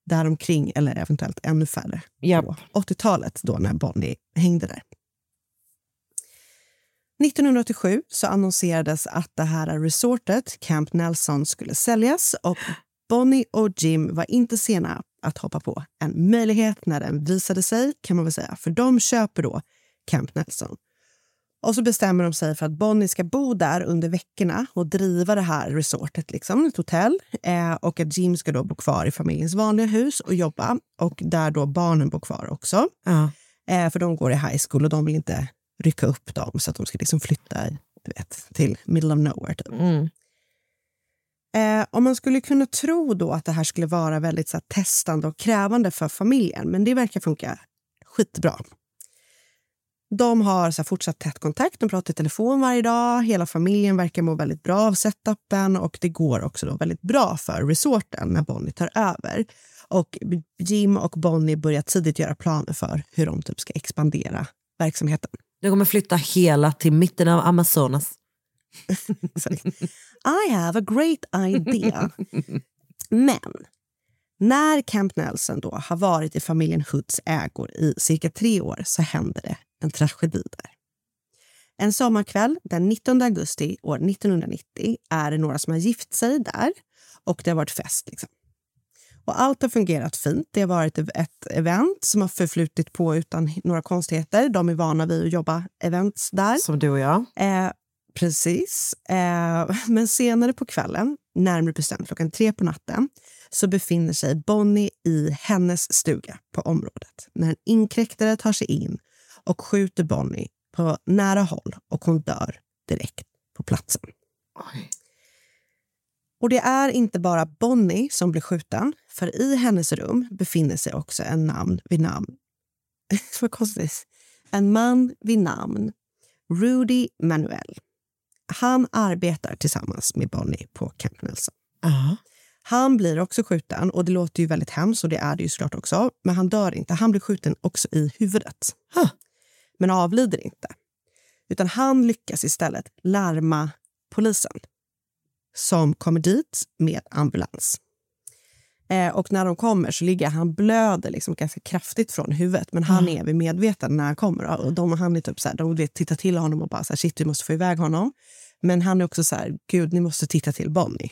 däromkring eller eventuellt ännu färre Japp. på 80-talet då när Bonnie hängde där. 1987 så annonserades att det här resortet, Camp Nelson, skulle säljas och Bonnie och Jim var inte sena att hoppa på en möjlighet när den visade sig, kan man väl säga. För de köper då Camp Nelson. Och så bestämmer de sig för att Bonnie ska bo där under veckorna och driva det här resortet, liksom, ett hotell. Eh, och att Jim ska då bo kvar i familjens vanliga hus och jobba. Och där då barnen bor kvar också. Ja. Eh, för de går i high school och de vill inte rycka upp dem så att de ska liksom flytta du vet, till middle of nowhere. Typ. Mm. Eh, och man skulle kunna tro då att det här skulle vara väldigt så här, testande och krävande för familjen, men det verkar funka skitbra. De har så här, fortsatt tätt kontakt, de pratar i telefon varje dag. Hela familjen verkar må väldigt bra av setupen och det går också då väldigt bra för resorten när Bonnie tar över. Och Jim och Bonnie börjar tidigt göra planer för hur de typ ska expandera verksamheten. Du kommer flytta hela till mitten av Amazonas. I have a great idea. Men när Camp Nelson då har varit i familjen Hoods ägor i cirka tre år så händer det en tragedi där. En sommarkväll den 19 augusti år 1990 är det några som har gift sig där och det har varit fest. Liksom. Och allt har fungerat fint. Det har varit ett event som har förflutit på utan några konstigheter. De är vana vid att jobba events där. Som du och jag. Eh, precis. Eh, men senare på kvällen, närmare bestämt klockan tre på natten så befinner sig Bonnie i hennes stuga på området när en inkräktare tar sig in och skjuter Bonnie på nära håll och hon dör direkt på platsen. Oj. Och det är inte bara Bonnie som blir skjuten, för i hennes rum befinner sig också en namn vid namn... Vad konstigt. En man vid namn Rudy Manuel. Han arbetar tillsammans med Bonnie på Camp Nelson. Ja. Han blir också skjuten, och det låter ju väldigt hemskt och det är det ju såklart också. Men han dör inte. Han blir skjuten också i huvudet. Huh. Men avlider inte. Utan han lyckas istället larma polisen som kommer dit med ambulans. Eh, och när de kommer så ligger han blöder liksom ganska kraftigt från huvudet men han är vid medvetande när han kommer. Och de, han är typ så här, de vet, tittar till honom och bara så här, shit vi måste få iväg honom. Men han är också så här, gud ni måste titta till Bonnie.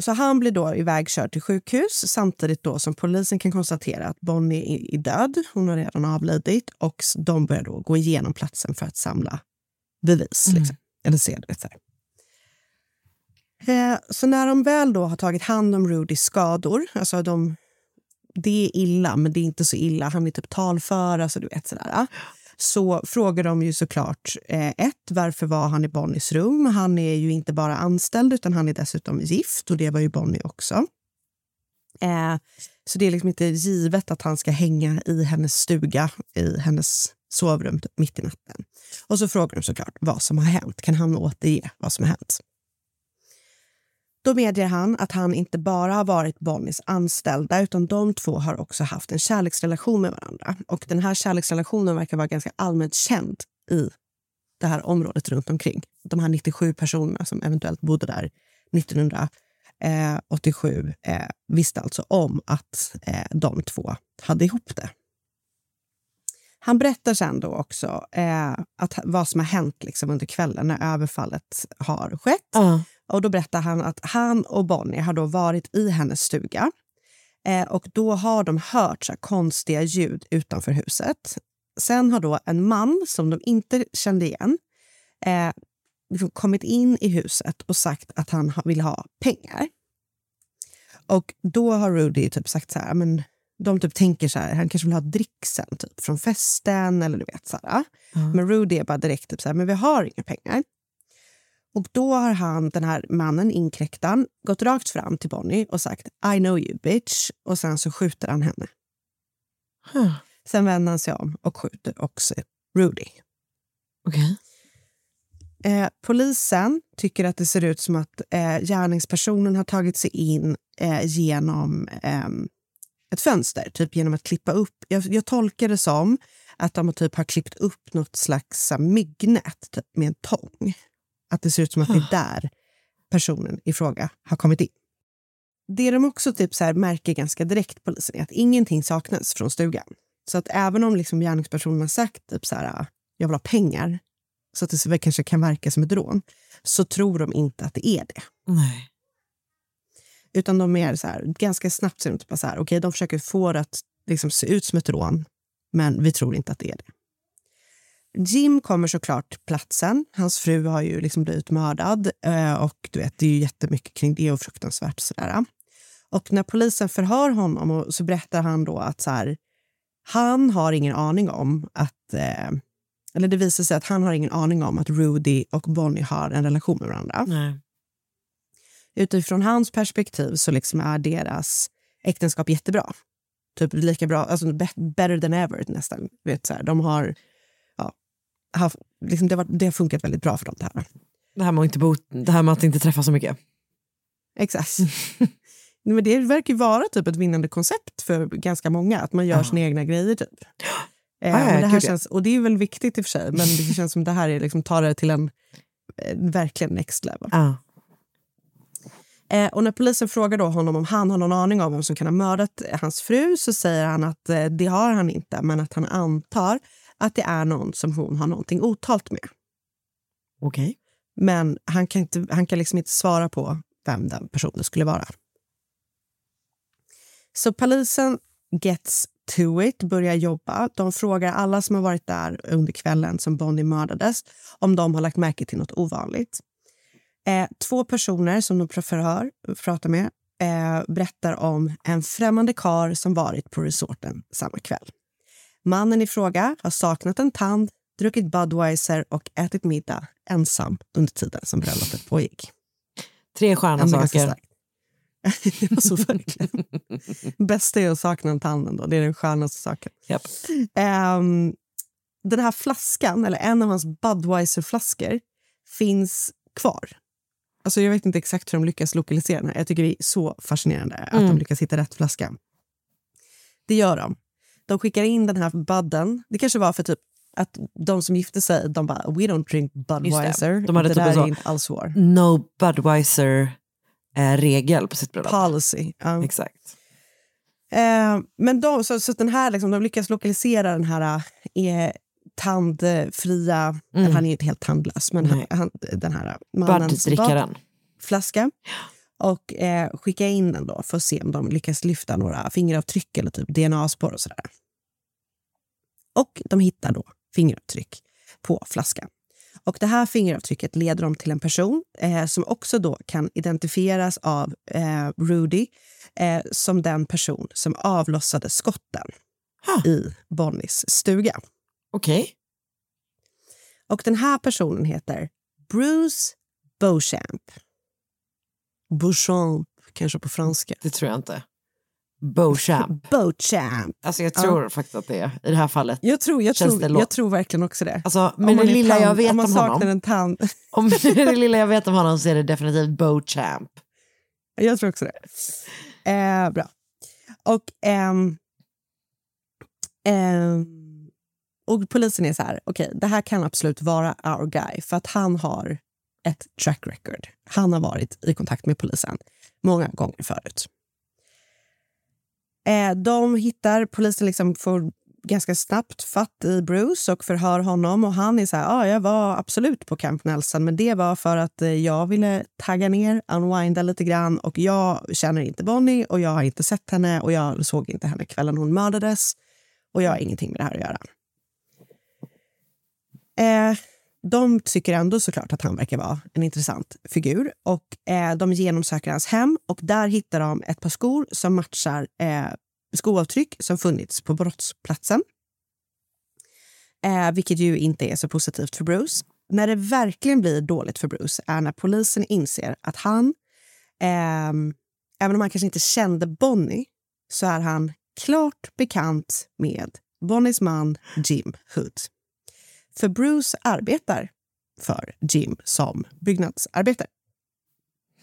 Så han blir då ivägkörd till sjukhus samtidigt då som polisen kan konstatera att Bonnie är död. Hon har redan avlidit och de börjar då gå igenom platsen för att samla bevis. Liksom. Eller se det. Så, eh, Eh, så när de väl då har tagit hand om Rudys skador, alltså de, det är illa men det är inte så illa, han är typ talför, alltså du vet sådär. Så frågar de ju såklart eh, ett, varför var han i Bonnies rum? Han är ju inte bara anställd utan han är dessutom gift och det var ju Bonnie också. Eh, så det är liksom inte givet att han ska hänga i hennes stuga, i hennes sovrum typ mitt i natten. Och så frågar de såklart vad som har hänt. Kan han återge vad som har hänt? Då medger han att han inte bara har varit Bonnies anställda utan de två har också haft en kärleksrelation med varandra. Och Den här kärleksrelationen verkar vara ganska allmänt känd i det här området runt omkring. De här 97 personerna som eventuellt bodde där 1987 eh, eh, visste alltså om att eh, de två hade ihop det. Han berättar sen då också eh, att, vad som har hänt liksom under kvällen när överfallet har skett. Uh. Och Då berättar han att han och Bonnie har då varit i hennes stuga. Eh, och Då har de hört så konstiga ljud utanför huset. Sen har då en man som de inte kände igen eh, liksom kommit in i huset och sagt att han ha- vill ha pengar. Och Då har Rudy typ sagt så här... Men de typ tänker så här, han kanske vill ha dricksen typ, från festen. eller du vet så här. Men Rudy är bara direkt typ så här, men vi har inga pengar. Och då har han, den här mannen, inkräktaren, gått rakt fram till Bonnie och sagt I know you bitch. Och sen så skjuter han henne. Huh. Sen vänder han sig om och skjuter också Rudy. Okej. Eh, polisen tycker att det ser ut som att eh, gärningspersonen har tagit sig in eh, genom ehm, ett fönster, typ genom att klippa upp. Jag, jag tolkar det som att de typ har klippt upp något slags så här, myggnät typ, med en tång. Att det ser ut som att det är där personen i fråga har kommit in. Det de också typ så märker ganska direkt, polisen, är att ingenting saknas från stugan. Så att även om liksom gärningspersonen har sagt typ så här, jag vill ha pengar, så att det kanske kan verka som ett rån, så tror de inte att det är det. Nej. Utan de är så här, ganska snabbt ser de typ så här, okej, de försöker få det att liksom se ut som ett rån, men vi tror inte att det är det. Jim kommer såklart till platsen. Hans fru har ju liksom blivit mördad eh, och du vet, det är ju jättemycket kring det och fruktansvärt. Sådär. Och när polisen förhör honom så berättar han då att så här, han har ingen aning om att... Eh, eller det visar sig att han har ingen aning om att Rudy och Bonnie har en relation med varandra Nej. utifrån hans perspektiv så liksom är deras äktenskap jättebra. Typ lika bra, alltså be- better than ever nästan. Vet, så här. De har har, liksom, det, har, det har funkat väldigt bra för dem det här. Det här, med att inte bo, det här med att inte träffa så mycket. Exakt. Men det verkar vara typ ett vinnande koncept för ganska många, att man gör Ja. sina egna grejer. Typ. Eh, Ja, det här känns, och det är väl viktigt i och för sig, men det känns som det här är liksom, tar det till en eh, verkligen next level. Ja. Eh, och när polisen frågar då honom om han har någon aning om vem som kan ha mördat hans fru så säger han att eh, det har han inte, men att han antar att det är någon som hon har någonting otalt med. Okej. Men han kan, inte, han kan liksom inte svara på vem den personen skulle vara. Så polisen gets to it, börjar jobba. De frågar alla som har varit där under kvällen som Bonnie mördades om de har lagt märke till något ovanligt. Eh, två personer som de förhör pratar med eh, berättar om en främmande kar som varit på resorten samma kväll. Mannen i fråga har saknat en tand, druckit Budweiser och ätit middag ensam under tiden som bröllopet pågick. Tre stjärna saker. det var så verkligen. Bästa är att sakna en tand ändå. Det är den skönaste saken. Japp. Ehm, den här flaskan, eller en av hans Budweiser-flaskor, finns kvar. Alltså jag vet inte exakt hur de lyckas lokalisera den här. Jag tycker det är så fascinerande att de Mm. lyckas hitta rätt flaska. Det gör de. De skickar in den här budden. Det kanske var för typ att de som gifte sig, de bara we don't drink Budweiser. De hade det typ där är inte alls vår No Budweiser-regel på sitt bröllop. policy. Ja. Exakt. Eh, men de, så, så den här, liksom, de lyckas lokalisera den här eh, tandfria... Eller han är ju inte helt tandlös, men han, han, den här mannens flaska och eh, skicka in den då för att se om de lyckas lyfta några fingeravtryck eller typ DNA-spår och sådär. Och de hittar då fingeravtryck på flaskan. Och det här fingeravtrycket leder dem till en person eh, som också då kan identifieras av eh, Rudy eh, som den person som avlossade skotten Ha. i Bonnies stuga. Okej. Och den här personen heter Bruce Beauchamp. Beauchamp, kanske på franska. Det tror jag inte. Beauchamp. Beauchamp. Alltså jag tror faktiskt att det är i det här fallet. Jag tror, jag, tror, jag tror verkligen också det. Alltså, Om men det lilla jag vet om man om saknar honom. en tand. Om det lilla jag vet om honom så är det definitivt Beauchamp. Jag tror också det. Eh, bra. Och, ehm, ehm, och polisen är så här, okej, det här kan absolut vara our guy för att han har ett track record. Han har varit i kontakt med polisen många gånger förut. Eh, de hittar, polisen liksom får ganska snabbt fatt i Bruce och förhör honom. Och Han är så här, ah, jag var absolut på Camp Nelson men det var för att eh, jag ville tagga ner, unwinda lite grann och jag känner inte Bonnie och jag har inte sett henne och jag såg inte henne kvällen hon mördades och jag har ingenting med det här att göra. Eh, de tycker ändå såklart att han verkar vara en intressant figur och eh, de genomsöker hans hem och där hittar de ett par skor som matchar eh, skoavtryck som funnits på brottsplatsen. Eh, vilket ju inte är så positivt för Bruce. När det verkligen blir dåligt för Bruce är när polisen inser att han, eh, även om han kanske inte kände Bonnie, så är han klart bekant med Bonnies man Jim Hood. För Bruce arbetar för Jim som byggnadsarbetare.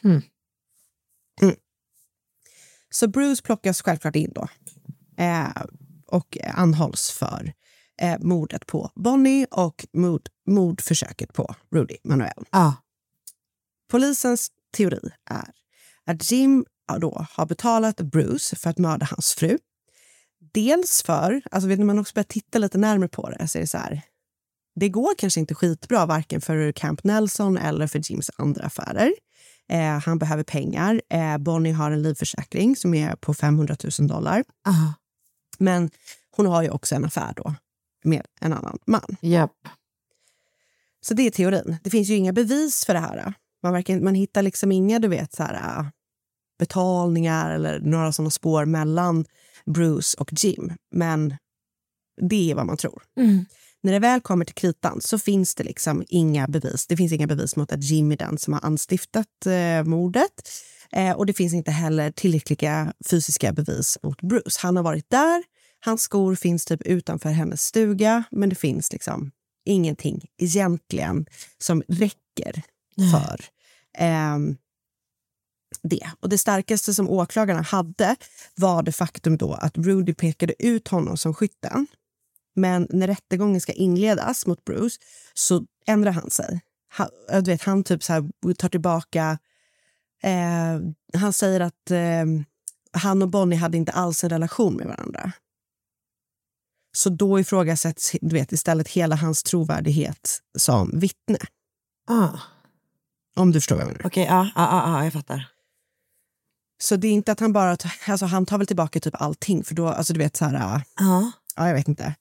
Hmm. Mm. Så Bruce plockas självklart in då eh, och anhålls för eh, mordet på Bonnie och mord, mordförsöket på Rudy Manuel. Ja. Polisens teori är att Jim då har betalat Bruce för att mörda hans fru. Dels för, alltså vet, när man också börjar titta lite närmare på det så är det så här, det går kanske inte skitbra varken för Camp Nelson eller för Jims andra affärer. Eh, han behöver pengar. Eh, Bonnie har en livförsäkring som är på 500 000 dollar. Aha. Men hon har ju också en affär då med en annan man. Japp. Så det är teorin. Det finns ju inga bevis för det här. Man, verkar, man hittar liksom inga du vet, så här, äh, betalningar eller några sådana spår mellan Bruce och Jim. Men det är vad man tror. Mm. När det väl kommer till kritan så finns det liksom inga bevis. Det finns inga bevis mot att Jim är den som har anstiftat eh, mordet. Eh, och det finns inte heller tillräckliga fysiska bevis mot Bruce. Han har varit där, hans skor finns typ utanför hennes stuga men det finns liksom ingenting egentligen som räcker för ehm, det. Och det starkaste som åklagarna hade var det faktum då att Rudy pekade ut honom som skytten. Men när rättegången ska inledas mot Bruce så ändrar han sig. Han, vet, han typ så här, tar tillbaka... Eh, han säger att eh, han och Bonnie hade inte alls en relation med varandra. Så då ifrågasätts du vet, istället hela hans trovärdighet som vittne. Ah. Om du förstår vad jag menar. Okej, ja, ja, ja, ja, jag fattar. Så det är inte att han bara... Alltså han tar väl tillbaka typ allting. För då, alltså du vet så här... Ja. Ja, jag vet inte.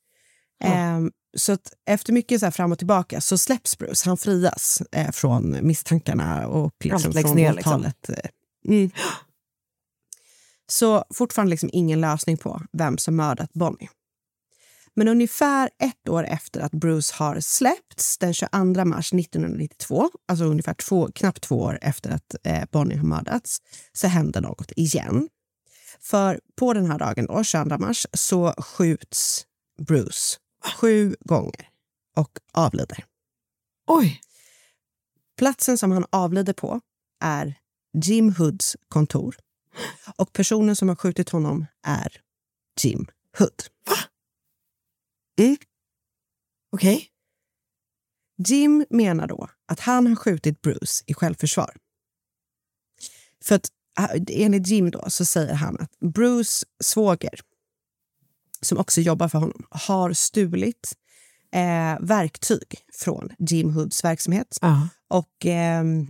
Ehm, så efter mycket så här fram och tillbaka så släpps Bruce. Han frias eh, från misstankarna och liksom från ner, liksom. åtalet. eh. Mm. Så fortfarande liksom ingen lösning på vem som mördat Bonnie. Men ungefär ett år efter att Bruce har släppts, den 22 mars 1992, alltså ungefär två, knappt två år efter att eh, Bonnie har mördats, så händer något igen. För på den här dagen, då, 22 mars, så skjuts Bruce sju gånger och avlider. Oj! Platsen som han avlider på är Jim Hoods kontor. Och personen som har skjutit honom är Jim Hood. Mm. Okej. Jim menar då att han har skjutit Bruce i självförsvar. För att äh, enligt Jim då så säger han att Bruce svåger, som också jobbar för honom, har stulit eh, verktyg från Jim Hoods verksamhet. Ja. Och ehm,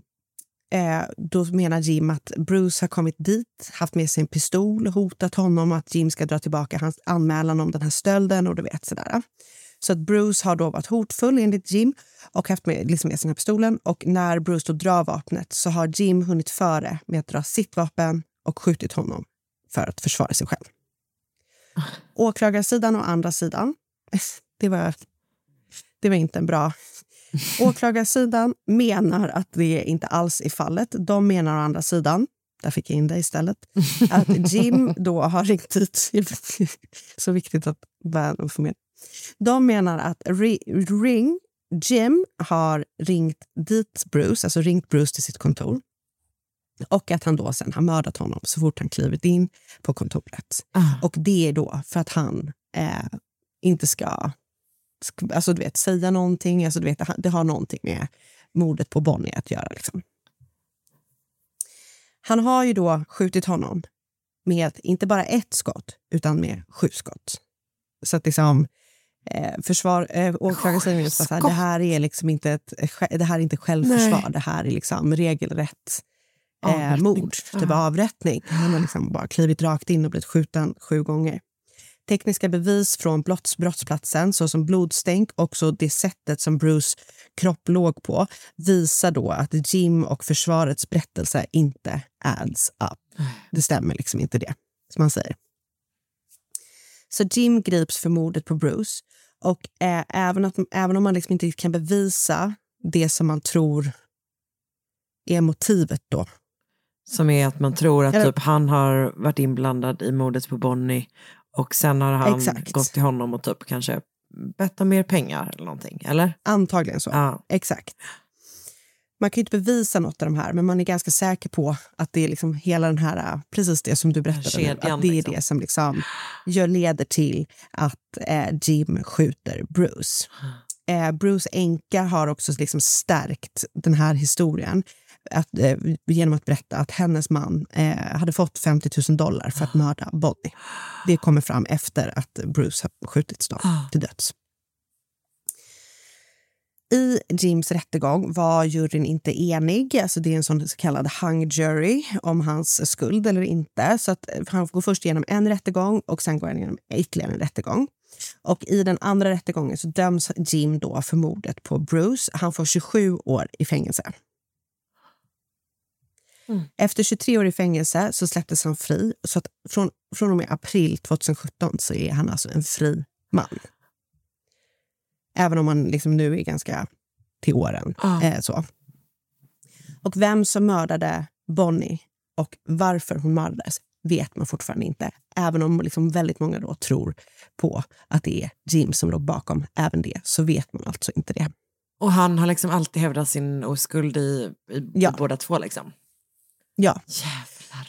eh, då menar Jim att Bruce har kommit dit, haft med sig en pistol, hotat honom att Jim ska dra tillbaka hans anmälan om den här stölden och du vet sådär. Så att Bruce har då varit hotfull enligt Jim och haft med, liksom med sig den här pistolen. Och när Bruce då drar vapnet så har Jim hunnit före med att dra sitt vapen och skjutit honom för att försvara sig själv. Åklagarsidan och andra sidan, det var, det var inte en bra... Åklagarsidan menar att det inte alls är fallet. De menar å andra sidan, där fick jag in det istället, att Jim då har ringt dit... Så viktigt att få med. De menar att Ri- Ring, Jim har ringt dit Bruce, alltså ringt Bruce till sitt kontor och att han då sen har mördat honom så fort han klivit in på kontoret. Ah. Och det är då för att han eh, inte ska, sk- alltså du vet, säga någonting. Alltså du vet, det har någonting med mordet på Bonnie att göra. Liksom. Han har ju då skjutit honom med inte bara ett skott, utan med sju skott. Så att liksom, eh, försvar, eh, åklagaren säger att det här är liksom inte ett, det här är inte självförsvar, Nej. det här är liksom regelrätt eh, mord, typ avrättning. Han har liksom bara klivit rakt in och blivit skjuten sju gånger. Tekniska bevis från brotts, brottsplatsen, såsom blodstänk och så det sättet som Bruce kropp låg på visar då att Jim och försvarets berättelse inte adds up. Det stämmer liksom inte det, som man säger. Så Jim grips för mordet på Bruce. Och eh, även, att, även om man liksom inte kan bevisa det som man tror är motivet då. Som är att man tror att typ, han har varit inblandad i mordet på Bonnie och sen har han Exakt. gått till honom och typ kanske bett om mer pengar eller någonting, eller? Antagligen så. Ja. Exakt. Man kan ju inte bevisa något av de här, men man är ganska säker på att det är liksom hela den här, äh, precis det som du berättade Kedjan, att det är liksom. det som liksom gör, leder till att eh, Jim skjuter Bruce. Eh, Bruce änka har också liksom stärkt den här historien att, eh, genom att berätta att hennes man eh, hade fått 50 000 dollar för att mörda Bonnie. Det kommer fram efter att Bruce har skjutits då, till döds. I Jims rättegång var juryn inte enig. Alltså det är en sån så kallad hung jury om hans skuld eller inte. Så att eh, han går först igenom en rättegång och sen går han igenom ytterligare en rättegång. Och I den andra rättegången så döms Jim då för mordet på Bruce. Han får 27 år i fängelse. Efter 23 år i fängelse så släpptes han fri. Så att från, från och med april 2017 så är han alltså en fri man. Även om han liksom nu är ganska till åren. Ja. Eh, så. Och vem som mördade Bonnie och varför hon mördades vet man fortfarande inte. Även om liksom väldigt många då tror på att det är Jim som låg bakom även det, så vet man alltså inte det. Och han har liksom alltid hävdat sin oskuld i, i Ja. båda två liksom. Ja, Jävlar.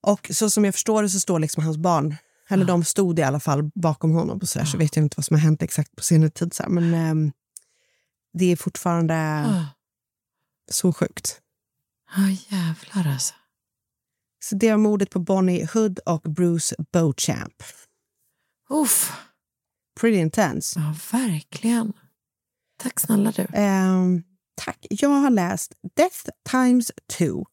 och så som jag förstår det så står liksom hans barn, eller de stod i alla fall bakom honom och så, där, så vet jag inte vad som har hänt exakt på senare tid. Så här, men ehm, det är fortfarande Ah. så sjukt. Ja jävlar alltså. Så det var mordet på Bonnie Hood och Bruce Beauchamp. Uff. Pretty intense. Ja verkligen. Tack snälla du. Ehm, tack. Jag har läst Death times two.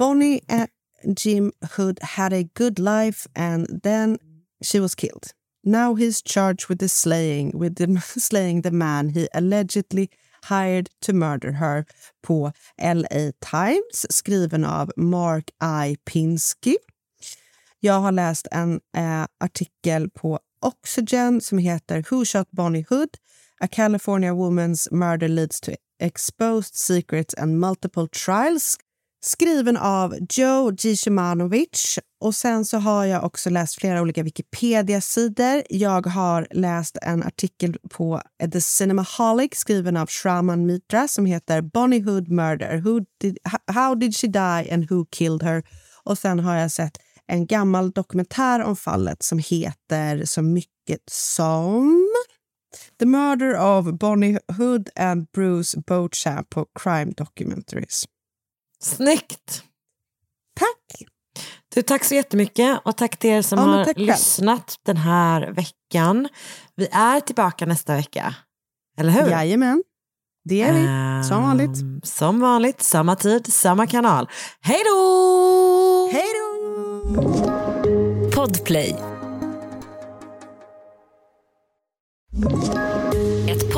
Bonnie and Jim Hood had a good life and then she was killed. Now he's charged with the slaying, with the, slaying the man he allegedly hired to murder her på LA Times, skriven av Mark I. Pinsky. Jag har läst en eh, artikel på Oxygen som heter Who shot Bonnie Hood? A California woman's murder leads to exposed secrets and multiple trials skriven av Joe Gishimanovic. Och sen så har jag också läst flera olika Wikipedia-sidor. Jag har läst en artikel på The Cinemaholic skriven av Shraman Mitra som heter Bonnie Hood Murder. Who did, how did she die and who killed her? Och sen har jag sett en gammal dokumentär om fallet som heter så mycket som The Murder of Bonnie Hood and Bruce Beauchamp på Crime Documentaries. Snyggt. Tack! Du, tack så jättemycket och tack till er som Ja, har lyssnat den här veckan. Vi är tillbaka nästa vecka. Eller hur? Jajamän, det är vi. Som vanligt. Ehm, Som vanligt, samma tid, samma kanal. Hej då! Hej då! Podplay.